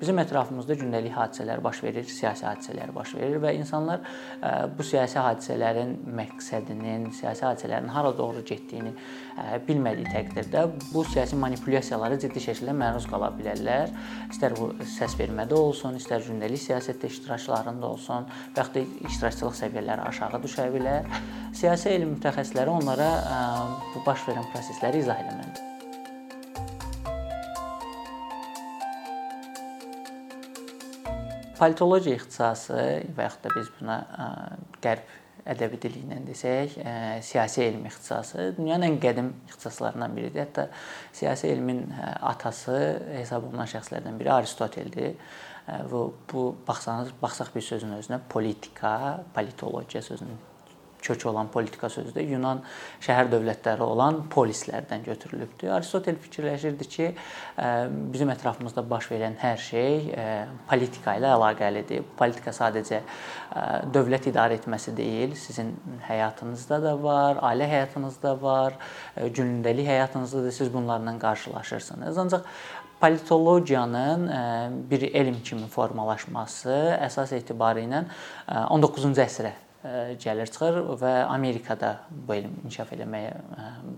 bizim ətrafımızda gündəlik hadisələr baş verir, siyasi hadisələr baş verir və insanlar bu siyasi hadisələrin məqsədinin, siyasi hadisələrin hara doğru getdiyini bilmədiyi təqdirdə bu siyasi manipulyasiyalara ciddi şəkildə məruz qala bilərlər. İstər bu səs vermədə olsun, istər gündəlik siyasətdə iştiraklarında olsun və yaxud da iştirakçılıq səviyyələri aşağı düşə bilər. Siyasi elm mütəxəssisləri onlara bu baş verən prosesləri izah etməlidir. Politologiya ixtisası və yaxud da biz buna qərb ədəbi dili ilə desək, siyasi elm ixtisası dünyanın ən qədim ixtisaslarından biridir. Hətta siyasi elmin atası hesab olunan şəxslərdən biri Aristoteldir. Bu bu baxsanız, baxsaq bir sözün özünə politika, politologiya sözünün kökü olan politika sözü də Yunan şəhər dövlətləri olan polislərdən götürülübdür. Aristotel fikirləşirdi ki, bizim ətrafımızda baş verən hər şey politika ilə əlaqəlidir. Politika sadəcə dövlət idarə etməsi deyil, sizin həyatınızda da var, ailə həyatınızda var, gündəlik həyatınızda da siz bunlarla qarşılaşırsınız. Ancaq politologiyanın bir elm kimi formalaşması əsas etibarı ilə 19-cu əsrə gəlir çıxır və Amerikada bu elm inkişaf eləməyə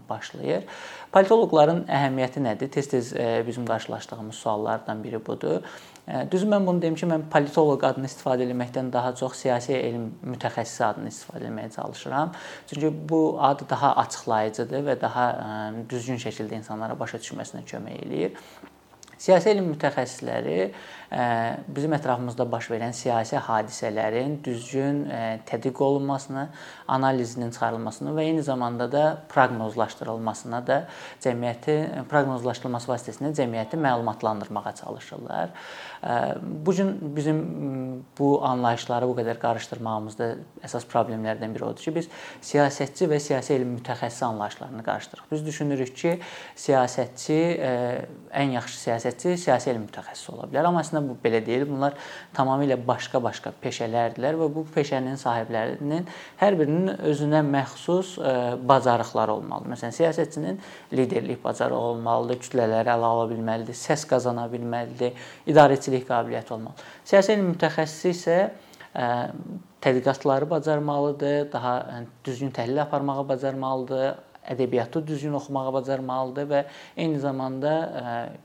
başlayır. Politoloqların əhəmiyyəti nədir? Tez-tez bizim qarşılaşdığımız suallardan biri budur. Düzü mən bunu deyim ki, mən politoloq adını istifadə etməkdən daha çox siyasi elm mütəxəssisi adını istifadə etməyə çalışıram. Çünki bu ad daha açıqlayıcıdır və daha düzgün şəkildə insanlara başa düşməsinə kömək eləyir. Siyasi elm mütəxəssisləri bizim ətrafımızda baş verən siyasi hadisələrin düzgün tədqiq olunmasını, analizinin çıxarılmasını və eyni zamanda da proqnozlaşdırılmasına da cəmiyyəti proqnozlaşdırılması vasitəsilə cəmiyyəti məlumatlandırmağa çalışırlar. Bu gün bizim bu anlayışları bu qədər qarışdırmağımızda əsas problemlərdən biri odur ki, biz siyasətçi və siyasi elm mütəxəssisi anlayışlarını qarışdırırıq. Biz düşünürük ki, siyasətçi ən yaxşı siyasətçi siyasi elm mütəxəssisi ola bilər, amma əslində bu belə deyil. Bunlar tamamilə başqa-başqa peşələrdirlər və bu peşənin sahiblərinin hər birinin özünə məxsus e, bacarıqları olmalıdır. Məsələn, siyasətçinin liderlik bacarığı olmalıdır, kütlələri ələ ala bilməlidir, səs qazana bilməlidir, idarəçilik qabiliyyəti olmalıdır. Siyasi elm mütəxəssisi isə e, tədqiqatları bacarmalıdır, daha e, düzgün təhlil aparmağı bacarmalıdır, ədəbiyyatı düzgün oxumağı bacarmalıdır və eyni zamanda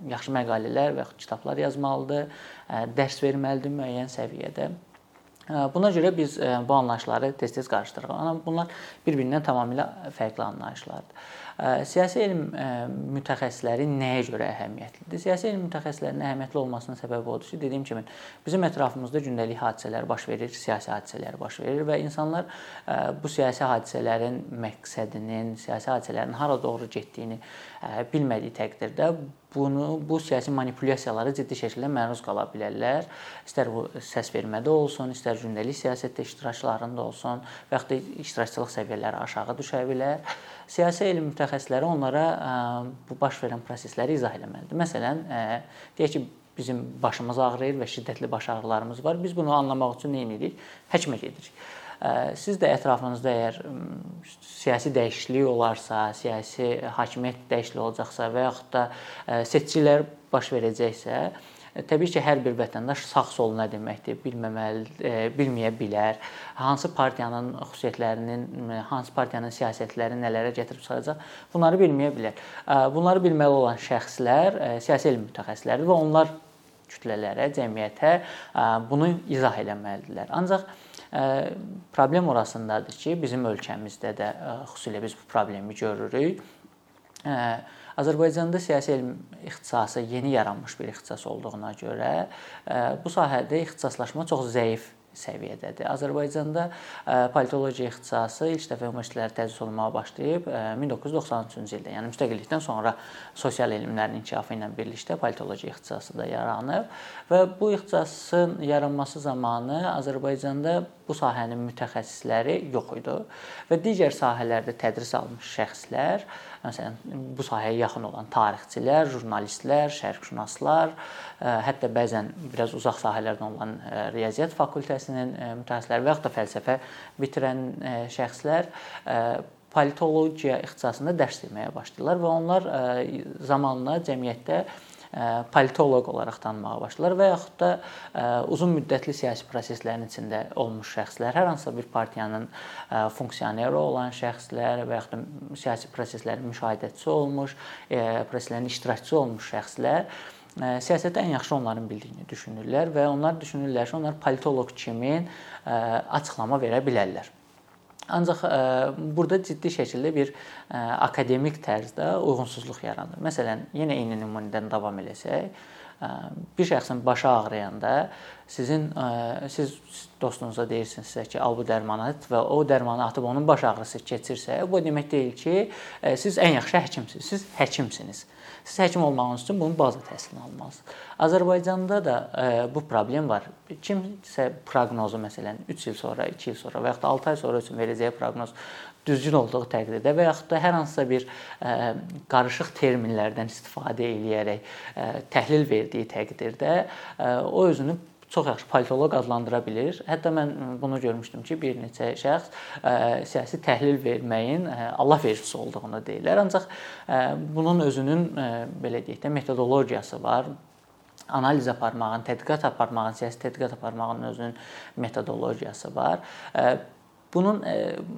yaxşı məqalələr və kitablar yazmalıdır, dərs verməlidir müəyyən səviyyədə. Buna görə biz bu anlayışları tez-tez qarışdırırıq. Amma bunlar bir-birindən tamamilə fərqli anlayışlardır. Siyasi elm mütəxəssisləri nəyə görə əhəmiyyətlidir? Siyasi elm mütəxəssislərinin əhəmiyyətli olmasının səbəbi odur ki, dediyim kimi bizim ətrafımızda gündəlik hadisələr baş verir, siyasi hadisələr baş verir və insanlar bu siyasi hadisələrin məqsədinin, siyasi hadisələrin hara doğru getdiyini bilmədiyi təqdirdə bunu bu siyasi manipulyasiyalara ciddi şəkildə məruz qala bilərlər. İstər bu səs vermədə olsun, istər gündəlik siyasətdə iştiraklarında olsun və yaxud da iştirakçılıq səviyyələri aşağı düşə bilər. Siyasi elm mütəxəssisləri onlara bu baş verən prosesləri izah etməlidir. Məsələn, deyək ki, bizim başımız ağrıyır və şiddətli baş ağrılarımız var. Biz bunu anlamaq üçün nə edirik? Həkimə gedirik. Siz də ətrafınızda əgər siyasi dəyişiklik olarsa, siyasi hakimiyyət dəyişikliyi olacaqsa və yaxud da seçkilər baş verəcəksə, təbii ki, hər bir vətəndaş sağ-sol nə deməkdir bilməməli, bilməyə bilər. Hansı partiyanın xüsusiyyətlərinin, hansı partiyanın siyasətləri nələrə gətirib çıxaracaq, bunları bilməyə bilər. Bunları bilməli olan şəxslər siyasi elm mütəxəssisləridir və onlar kütlələrə, cəmiyyətə bunu izah etməlidirlər. Ancaq Problem orasındadır ki, bizim ölkəmizdə də xüsusilə biz bu problemi görürük. Azərbaycanda siyasi elm ixtisası yeni yaranmış bir ixtisas olduğuna görə bu sahədə ixtisaslaşma çox zəif səviyyədədir. Azərbaycanda politologiya ixtisası ilk dəfə universitetlərdə tədris olunmağa başlayıb 1993-cü ildə, yəni müstəqillikdən sonra sosial elmlərin inkişafı ilə birlikdə politologiya ixtisası da yaranıb və bu ixtisasın yaranması zamanı Azərbaycanda bu sahənin mütəxəssisləri yox idi və digər sahələrdə tədris almış şəxslər Məsələn, bu sahəyə yaxın olan tarixçilər, jurnalistlər, şərqşünaslar, e, hətta bəzən biraz uzaq sahələrdən olan e, riyaziyyat fakültəsinin e, mütəxəssisləri və yaxud da fəlsəfə bitirən şəxslər politologiya ixtisasında dərs deməyə başlayırlar və onlar zamanla cəmiyyətdə politoloq olaraq tanımağa başlayırlar və yaxud da uzun müddətli siyasi proseslərin içində olmuş şəxslər, hər hansısa bir partiyanın funksioneri olan şəxslər və yaxud da siyasi proseslərin müşahidəçisi olmuş, proseslərin iştirakçısı olmuş şəxslər siyasətdə ən yaxşı onların bildiyini düşünürlər və onlar düşünürlər ki, onlar politoloq kimi açıqlama verə bilərlər. Ancaq ə, burada ciddi şəkildə bir ə, akademik tərzdə uyğunsuzluq yaranır. Məsələn, yenə eyni nümunədən davam eləsək, bir şəxsin başı ağrıyanda sizin siz dostunuza deyirsinizsə ki, al bu dərmanı və o dərmanı atıb onun baş ağrısı keçirsə, bu demək deyil ki, siz ən yaxşı həkimsiniz. Siz həkimsiniz. Siz həkim olmağınız üçün bunun baza təhsilini almalısınız. Azərbaycanda da ə, bu problem var. Kimsə proqnozu məsələn 3 il sonra, 2 il sonra və yaxud da 6 ay sonra üçün verəcəyi proqnoz düzgün olduğu təqdirdə və yaxud da hər hansısa bir ə, qarışıq terminlərdən istifadə eləyərək ə, təhlil verdiyi təqdirdə ə, o özünü çox yaxşı politoloq adlandıra bilir. Hətta mən bunu görmüşdüm ki, bir neçə şəxs ə, siyasi təhlil verməyin ə, Allah vericisi olduğunu deyirlər. Ancaq ə, bunun özünün ə, belə deyək də metodologiyası var analiz aparmağın, tədqiqat aparmağın, siyasi tədqiqat aparmağın özünün metodologiyası var. Bunun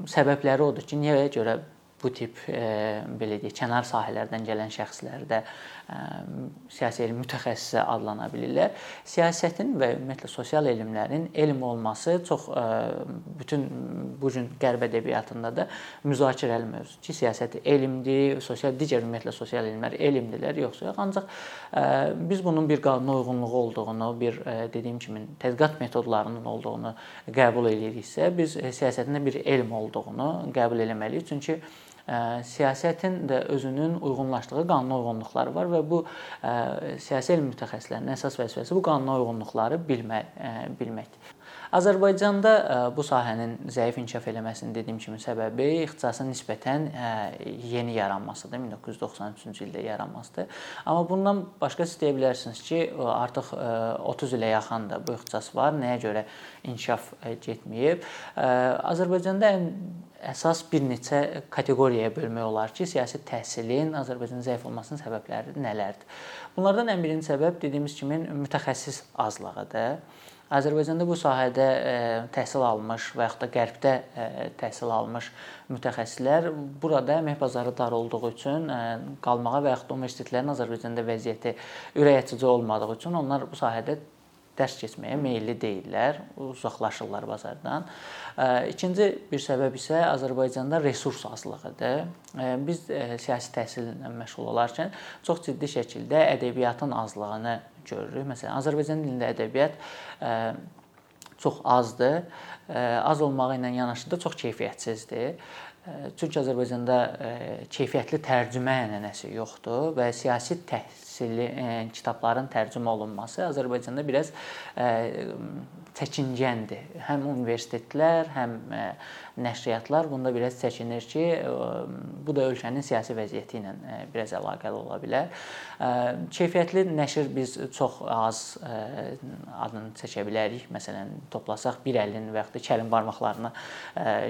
səbəbləri odur ki, niyə görə bu tip belə deyək, kənar sahələrdən gələn şəxslərdə siyasi elm mütəxəssisi adlana bilirlər. Siyasətin və ümumiyyətlə sosial elmlərin elm olması çox bütün bu gün qərb ədəbiyyatında da müzakirəli mövzudur ki, siyasət elmdir, sosial digər ümumiyyətlə sosial elmlər elmdirlər yoxsa yox. Ancaq biz bunun bir qanuna uyğunluğu olduğunu, bir dediyim kimi tədqiqat metodlarının olduğunu qəbul ediriksə, biz siyasətin də bir elm olduğunu qəbul etməliyik. Çünki siyasətin də özünün uyğunlaşdığı qanuna uyğunluqları var və bu siyasi elm mütəxəssislərinin əsas vəzifəsi bu qanuna uyğunluqları bilmək bilməkdir. Azərbaycanda bu sahənin zəif inkişaf eləməsinin dediyim kimi səbəbi ixtisasın nisbətən yeni yaranmasıdır. 1993-cü ildə yaranmasıdır. Amma bundan başqa siz deyə bilərsiniz ki, artıq 30 ilə yaxındır bu ixtisas var. Nəyə görə inkişaf getməyib? Azərbaycanda ən əsas bir neçə kateqoriyaya bölmək olar ki, siyasi təhsilin Azərbaycanda zəif olmasının səbəbləri nələrdir? Bunlardan ən birinci səbəb dediyimiz kimi mütəxəssis azlığıdır. Azərbaycanda bu sahədə təhsil almış və yaxud da Qərbdə təhsil almış mütəxəssislər burada əmək bazarı dar olduğu üçün qalmağa və yaxud da universitetlərin Azərbaycanda vəziyyəti ürəkaçıcı olmadığı üçün onlar bu sahədə dərs keçməyə meylli deyillər, uzaqlaşırlar bazardan. İkinci bir səbəb isə Azərbaycanda resurs azlığıdır. Biz siyasi təhsillə məşğul olarkən çox ciddi şəkildə ədəbiyyatın azlığını görürük. Məsələn, Azərbaycan dilində ədəbiyyat çox azdır. Az olmağı ilə yanaşı da çox keyfiyyətsizdir. Çünki Azərbaycanda keyfiyyətli tərcümə ənənəsi yoxdur və siyasi təhsili kitabların tərcümə olunması Azərbaycanda biraz çəkincəndir. Həm universitetlər, həm nəşriyyatlar bunda biraz çəkinir ki, bu da ölkənin siyasi vəziyyəti ilə biraz əlaqəli ola bilər. Keyfiyyətli nəşr biz çox az adını çəkə bilərik. Məsələn, toplasaq bir əlin və yaxud da iki əlin barmaqlarına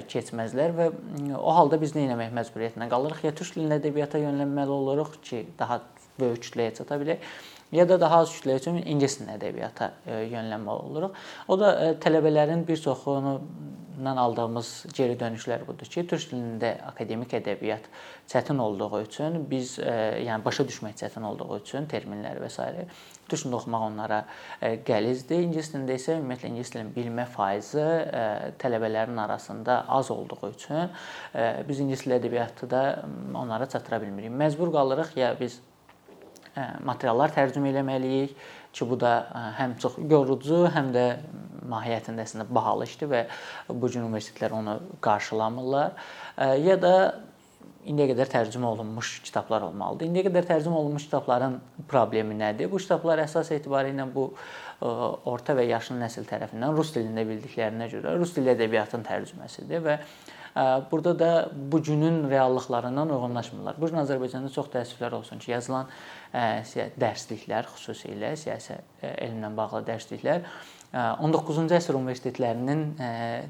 keçməzlər və o halda biz nə etmək məcburiyyətində qalırıq? Ya türk dilində ədəbiyyata yönəlməli oluruq ki, daha böyük kütləyə çata bilək ya da daha az kütlə üçün ingilis dilində ədəbiyyata yönəlməli oluruq. O da tələbələrin bir çoxundan aldığımız geri dönüşlər budur ki, türk dilində akademik ədəbiyyat çətin olduğu üçün biz yəni başa düşmək çətin olduğu üçün terminləri və s. türk dilində oxumaq onlara qəlizdir. İngilis dilində isə ümumiyyətlə ingilis dilini bilmə faizi tələbələrin arasında az olduğu üçün biz ingilis dili ədəbiyyatı da onlara çatdıra bilmirik. Məcbur qalırıq ya biz materiallar tərcümə eləməliyik ki, bu da həm çox yorucu, həm də mahiyyətində əslində bahalı işdir və bu gün universitetlər onu qarşılamırlar. Ya da indiyə qədər tərcümə olunmuş kitablar olmalıdır. İndiyə qədər tərcümə olunmuş kitabların problemi nədir? Bu kitablar əsas etibarilə bu orta və yaşlı nəsil tərəfindən rus dilində bildiklərinə görə rus dili ədəbiyyatının tərcüməsidir və Burada da bu günün reallıqlarından uyğunlaşmırlar. Bu gün Azərbaycanda çox təəssüflər olsun ki, yazılan dərsliklər, xüsusilə siyasi elmlə bağlı dərsliklər 19-cu əsr universitetlərinin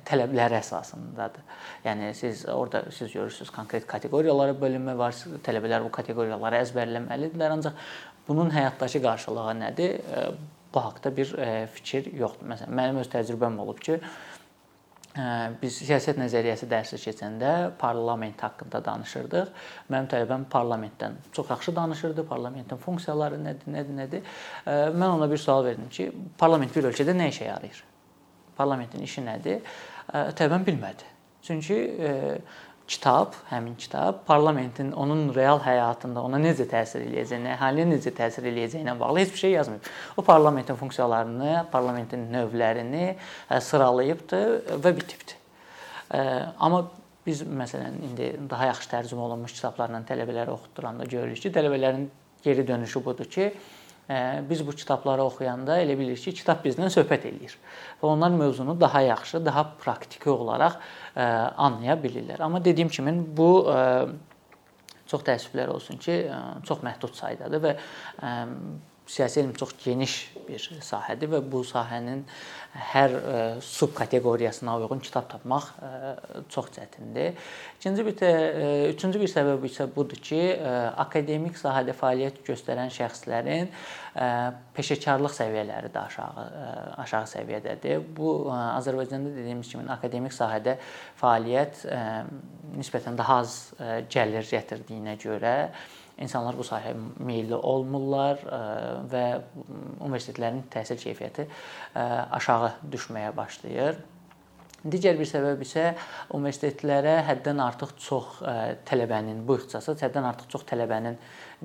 tələbləri əsasındadır. Yəni siz orada siz görürsüz konkret kateqoriyalara bölünmə var. Tələbələr bu kateqoriyaları əzbərləməlidirlər. Ancaq bunun həyatdakı qarşılığı nədir? Bu haqqda bir fikir yoxdur. Məsələn, mənim öz təcrübəm olub ki, biz siyasət nəzəriyyəsi dərsi keçəndə parlament haqqında danışırdıq. Mənim tələbəm parlamentdən çox yaxşı danışırdı. Parlamentin funksiyaları nədir, nədir, nədir? Mən ona bir sual verdim ki, parlament bir ölkədə nə işə yarayır? Parlamentin işi nədir? Tələbəm bilmədi. Çünki kitab, həmin kitab parlamentin onun real həyatında ona necə təsir eləyəcəyini, əhaliyə necə təsir eləyəcəyinə bağlı heç bir şey yazmayıb. O parlamentin funksiyalarını, parlamentin növlərini sıralayıbdı və bitibdi. Amma biz məsələn indi daha yaxşı tərcümə olunmuş kitablarla tələbələrə oxutduranda görürük ki, tələbələrin geri dönüşü budur ki, biz bu kitabları oxuyanda elə bilirik ki, kitab bizlə söhbət eləyir və onlar mövzunu daha yaxşı, daha praktiki olaraq anlaya bilirlər. Amma dediyim kimi bu çox təəssüflər olsun ki, çox məhdud saydadır və siyasi elm çox geniş bir sahədir və bu sahənin hər e, subkateqoriyasına uyğun kitab tapmaq e, çox çətindir. İkinci bir də e, üçüncü bir səbəb isə budur ki, akademik sahədə fəaliyyət göstərən şəxslərin peşəkarlıq səviyyələri də aşağı aşağı səviyyədədir. Bu Azərbaycanda dediyimiz kimi akademik sahədə fəaliyyət nisbətən daha az gəlir gətirdiyinə görə insanlar bu sahəyə meylli olmurlar e, və universitetlərin təhsil keyfiyyəti e, aşağı düşməyə başlayır. Digər bir səbəb isə universitetlərə həddən artıq çox e, tələbənin bu ixtisasa həddən artıq çox tələbənin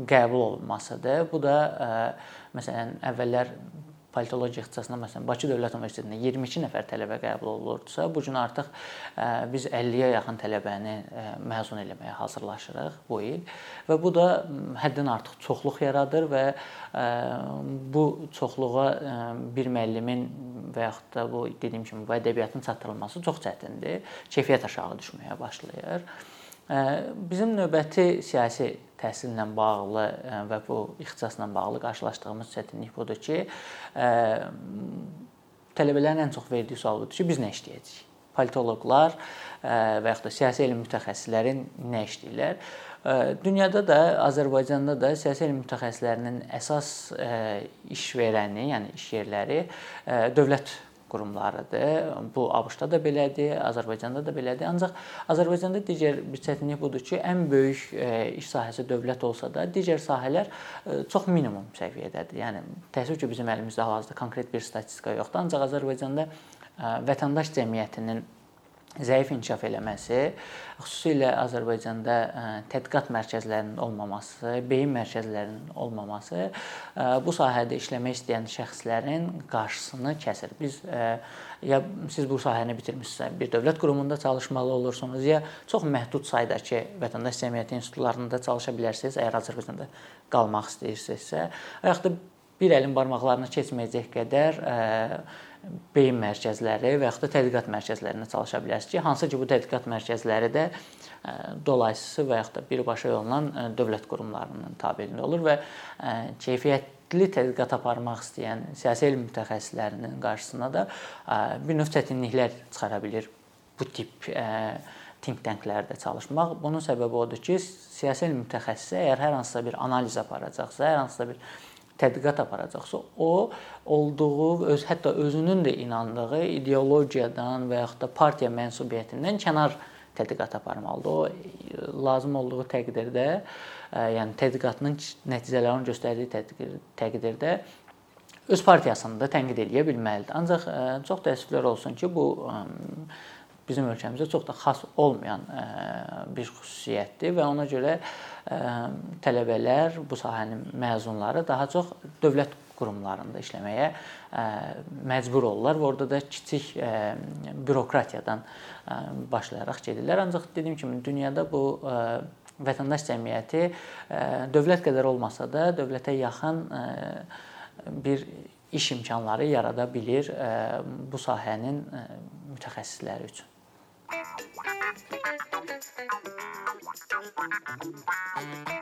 qəbul olunmasıdır. Bu da məsələn əvvəllər politologiya ixtisasına məsələn Bakı Dövlət Universitetində 22 nəfər tələbə qəbul olunurdusa, bu gün artıq biz 50-yə yaxın tələbəni məzun eləməyə hazırlaşırıq bu il və bu da həddən artıq çoxluq yaradır və bu çoxluğa bir müəllimin və yaxud da bu dediyim kimi bu ədəbiyyatın çatdırılması çox çətindir. Keyfiyyət aşağı düşməyə başlayır. Bizim növbəti siyasi təhsillə bağlı və bu ixtisasla bağlı qarşılaşdığımız çətinlik budur ki, tələbələrin ən çox verdiyi sual budur ki, biz nə işləyəcəyik? Politoloqlar və yaxud da siyasi elm mütəxəssisləri nə işləyirlər? Dünyada da, Azərbaycanda da siyasi elm mütəxəssislərinin əsas iş verəni, yəni iş yerləri dövlət qurumlarıdır. Bu ABŞ-da da belədir, Azərbaycanda da belədir. Ancaq Azərbaycanda digər bir çətinlik budur ki, ən böyük e, iş sahəsi dövlət olsa da, digər sahələr e, çox minimum səviyyədədir. Yəni təəssüf ki, bizim əlimizdə hal-hazırda konkret bir statistika yoxdur. Ancaq Azərbaycanda e, vətəndaş cəmiyyətinin zəif inkişaf eləməsi, xüsusilə Azərbaycanda tədqiqat mərkəzlərinin olmaması, beyin mərkəzlərinin olmaması bu sahədə işləmək istəyən şəxslərin qarşısını kəsir. Biz ya siz bu sahəni bitirmisinizsə, bir dövlət qurumunda çalışmalı olursunuz, ya çox məhdud saydakı vətəndaş cəmiyyəti institutlarında çalışa bilərsiniz, əgər Azərbaycanda qalmaq istəyirsinizsə, və yaxud da bir əlin barmaqlarını keçməyəcək qədər beyin mərkəzləri və yaxud da tədqiqat mərkəzlərində çalışa bilərsiniz ki, hansı ki bu tədqiqat mərkəzləri də dolayısı və yaxud da birbaşa yolla dövlət qurumlarının tabeliyində olur və keyfiyyətli tədqiqat aparmaq istəyən siyasi elm mütəxəssislərinin qarşısına da bir növ çətinliklər çıxara bilər bu tip think tanklərdə çalışmaq. Bunun səbəbi odur ki, siyasi elm mütəxəssisi əgər hər hansısa bir analiz aparacaqsa, hər hansısa bir tədqiqat aparacaqsa, o olduğu öz hətta özünün də inandığı ideologiyadan və yaxud da partiya mənsubiyyətindən kənar tədqiqat aparmalıdır. O lazım olduğu təqdirdə, yəni tədqiqatının nəticələrinin göstərdiyi təqdirdə öz partiyasını da tənqid eləyə bilməlidir. Ancaq çox təəssüflər olsun ki, bu bizim ölkəmizdə çox da xas olmayan bir xüsusiyyətdir və ona görə tələbələr, bu sahənin məzunları daha çox dövlət qurumlarında işləməyə məcbur olurlar və orada da kiçik bürokratiyadan başlayaraq gedirlər. Ancaq dediyim kimi dünyada bu vətəndaş cəmiyyəti dövlət qədər olmasa da dövlətə yaxın bir iş imkanları yarada bilir bu sahənin mütəxəssisləri üçün. Bye.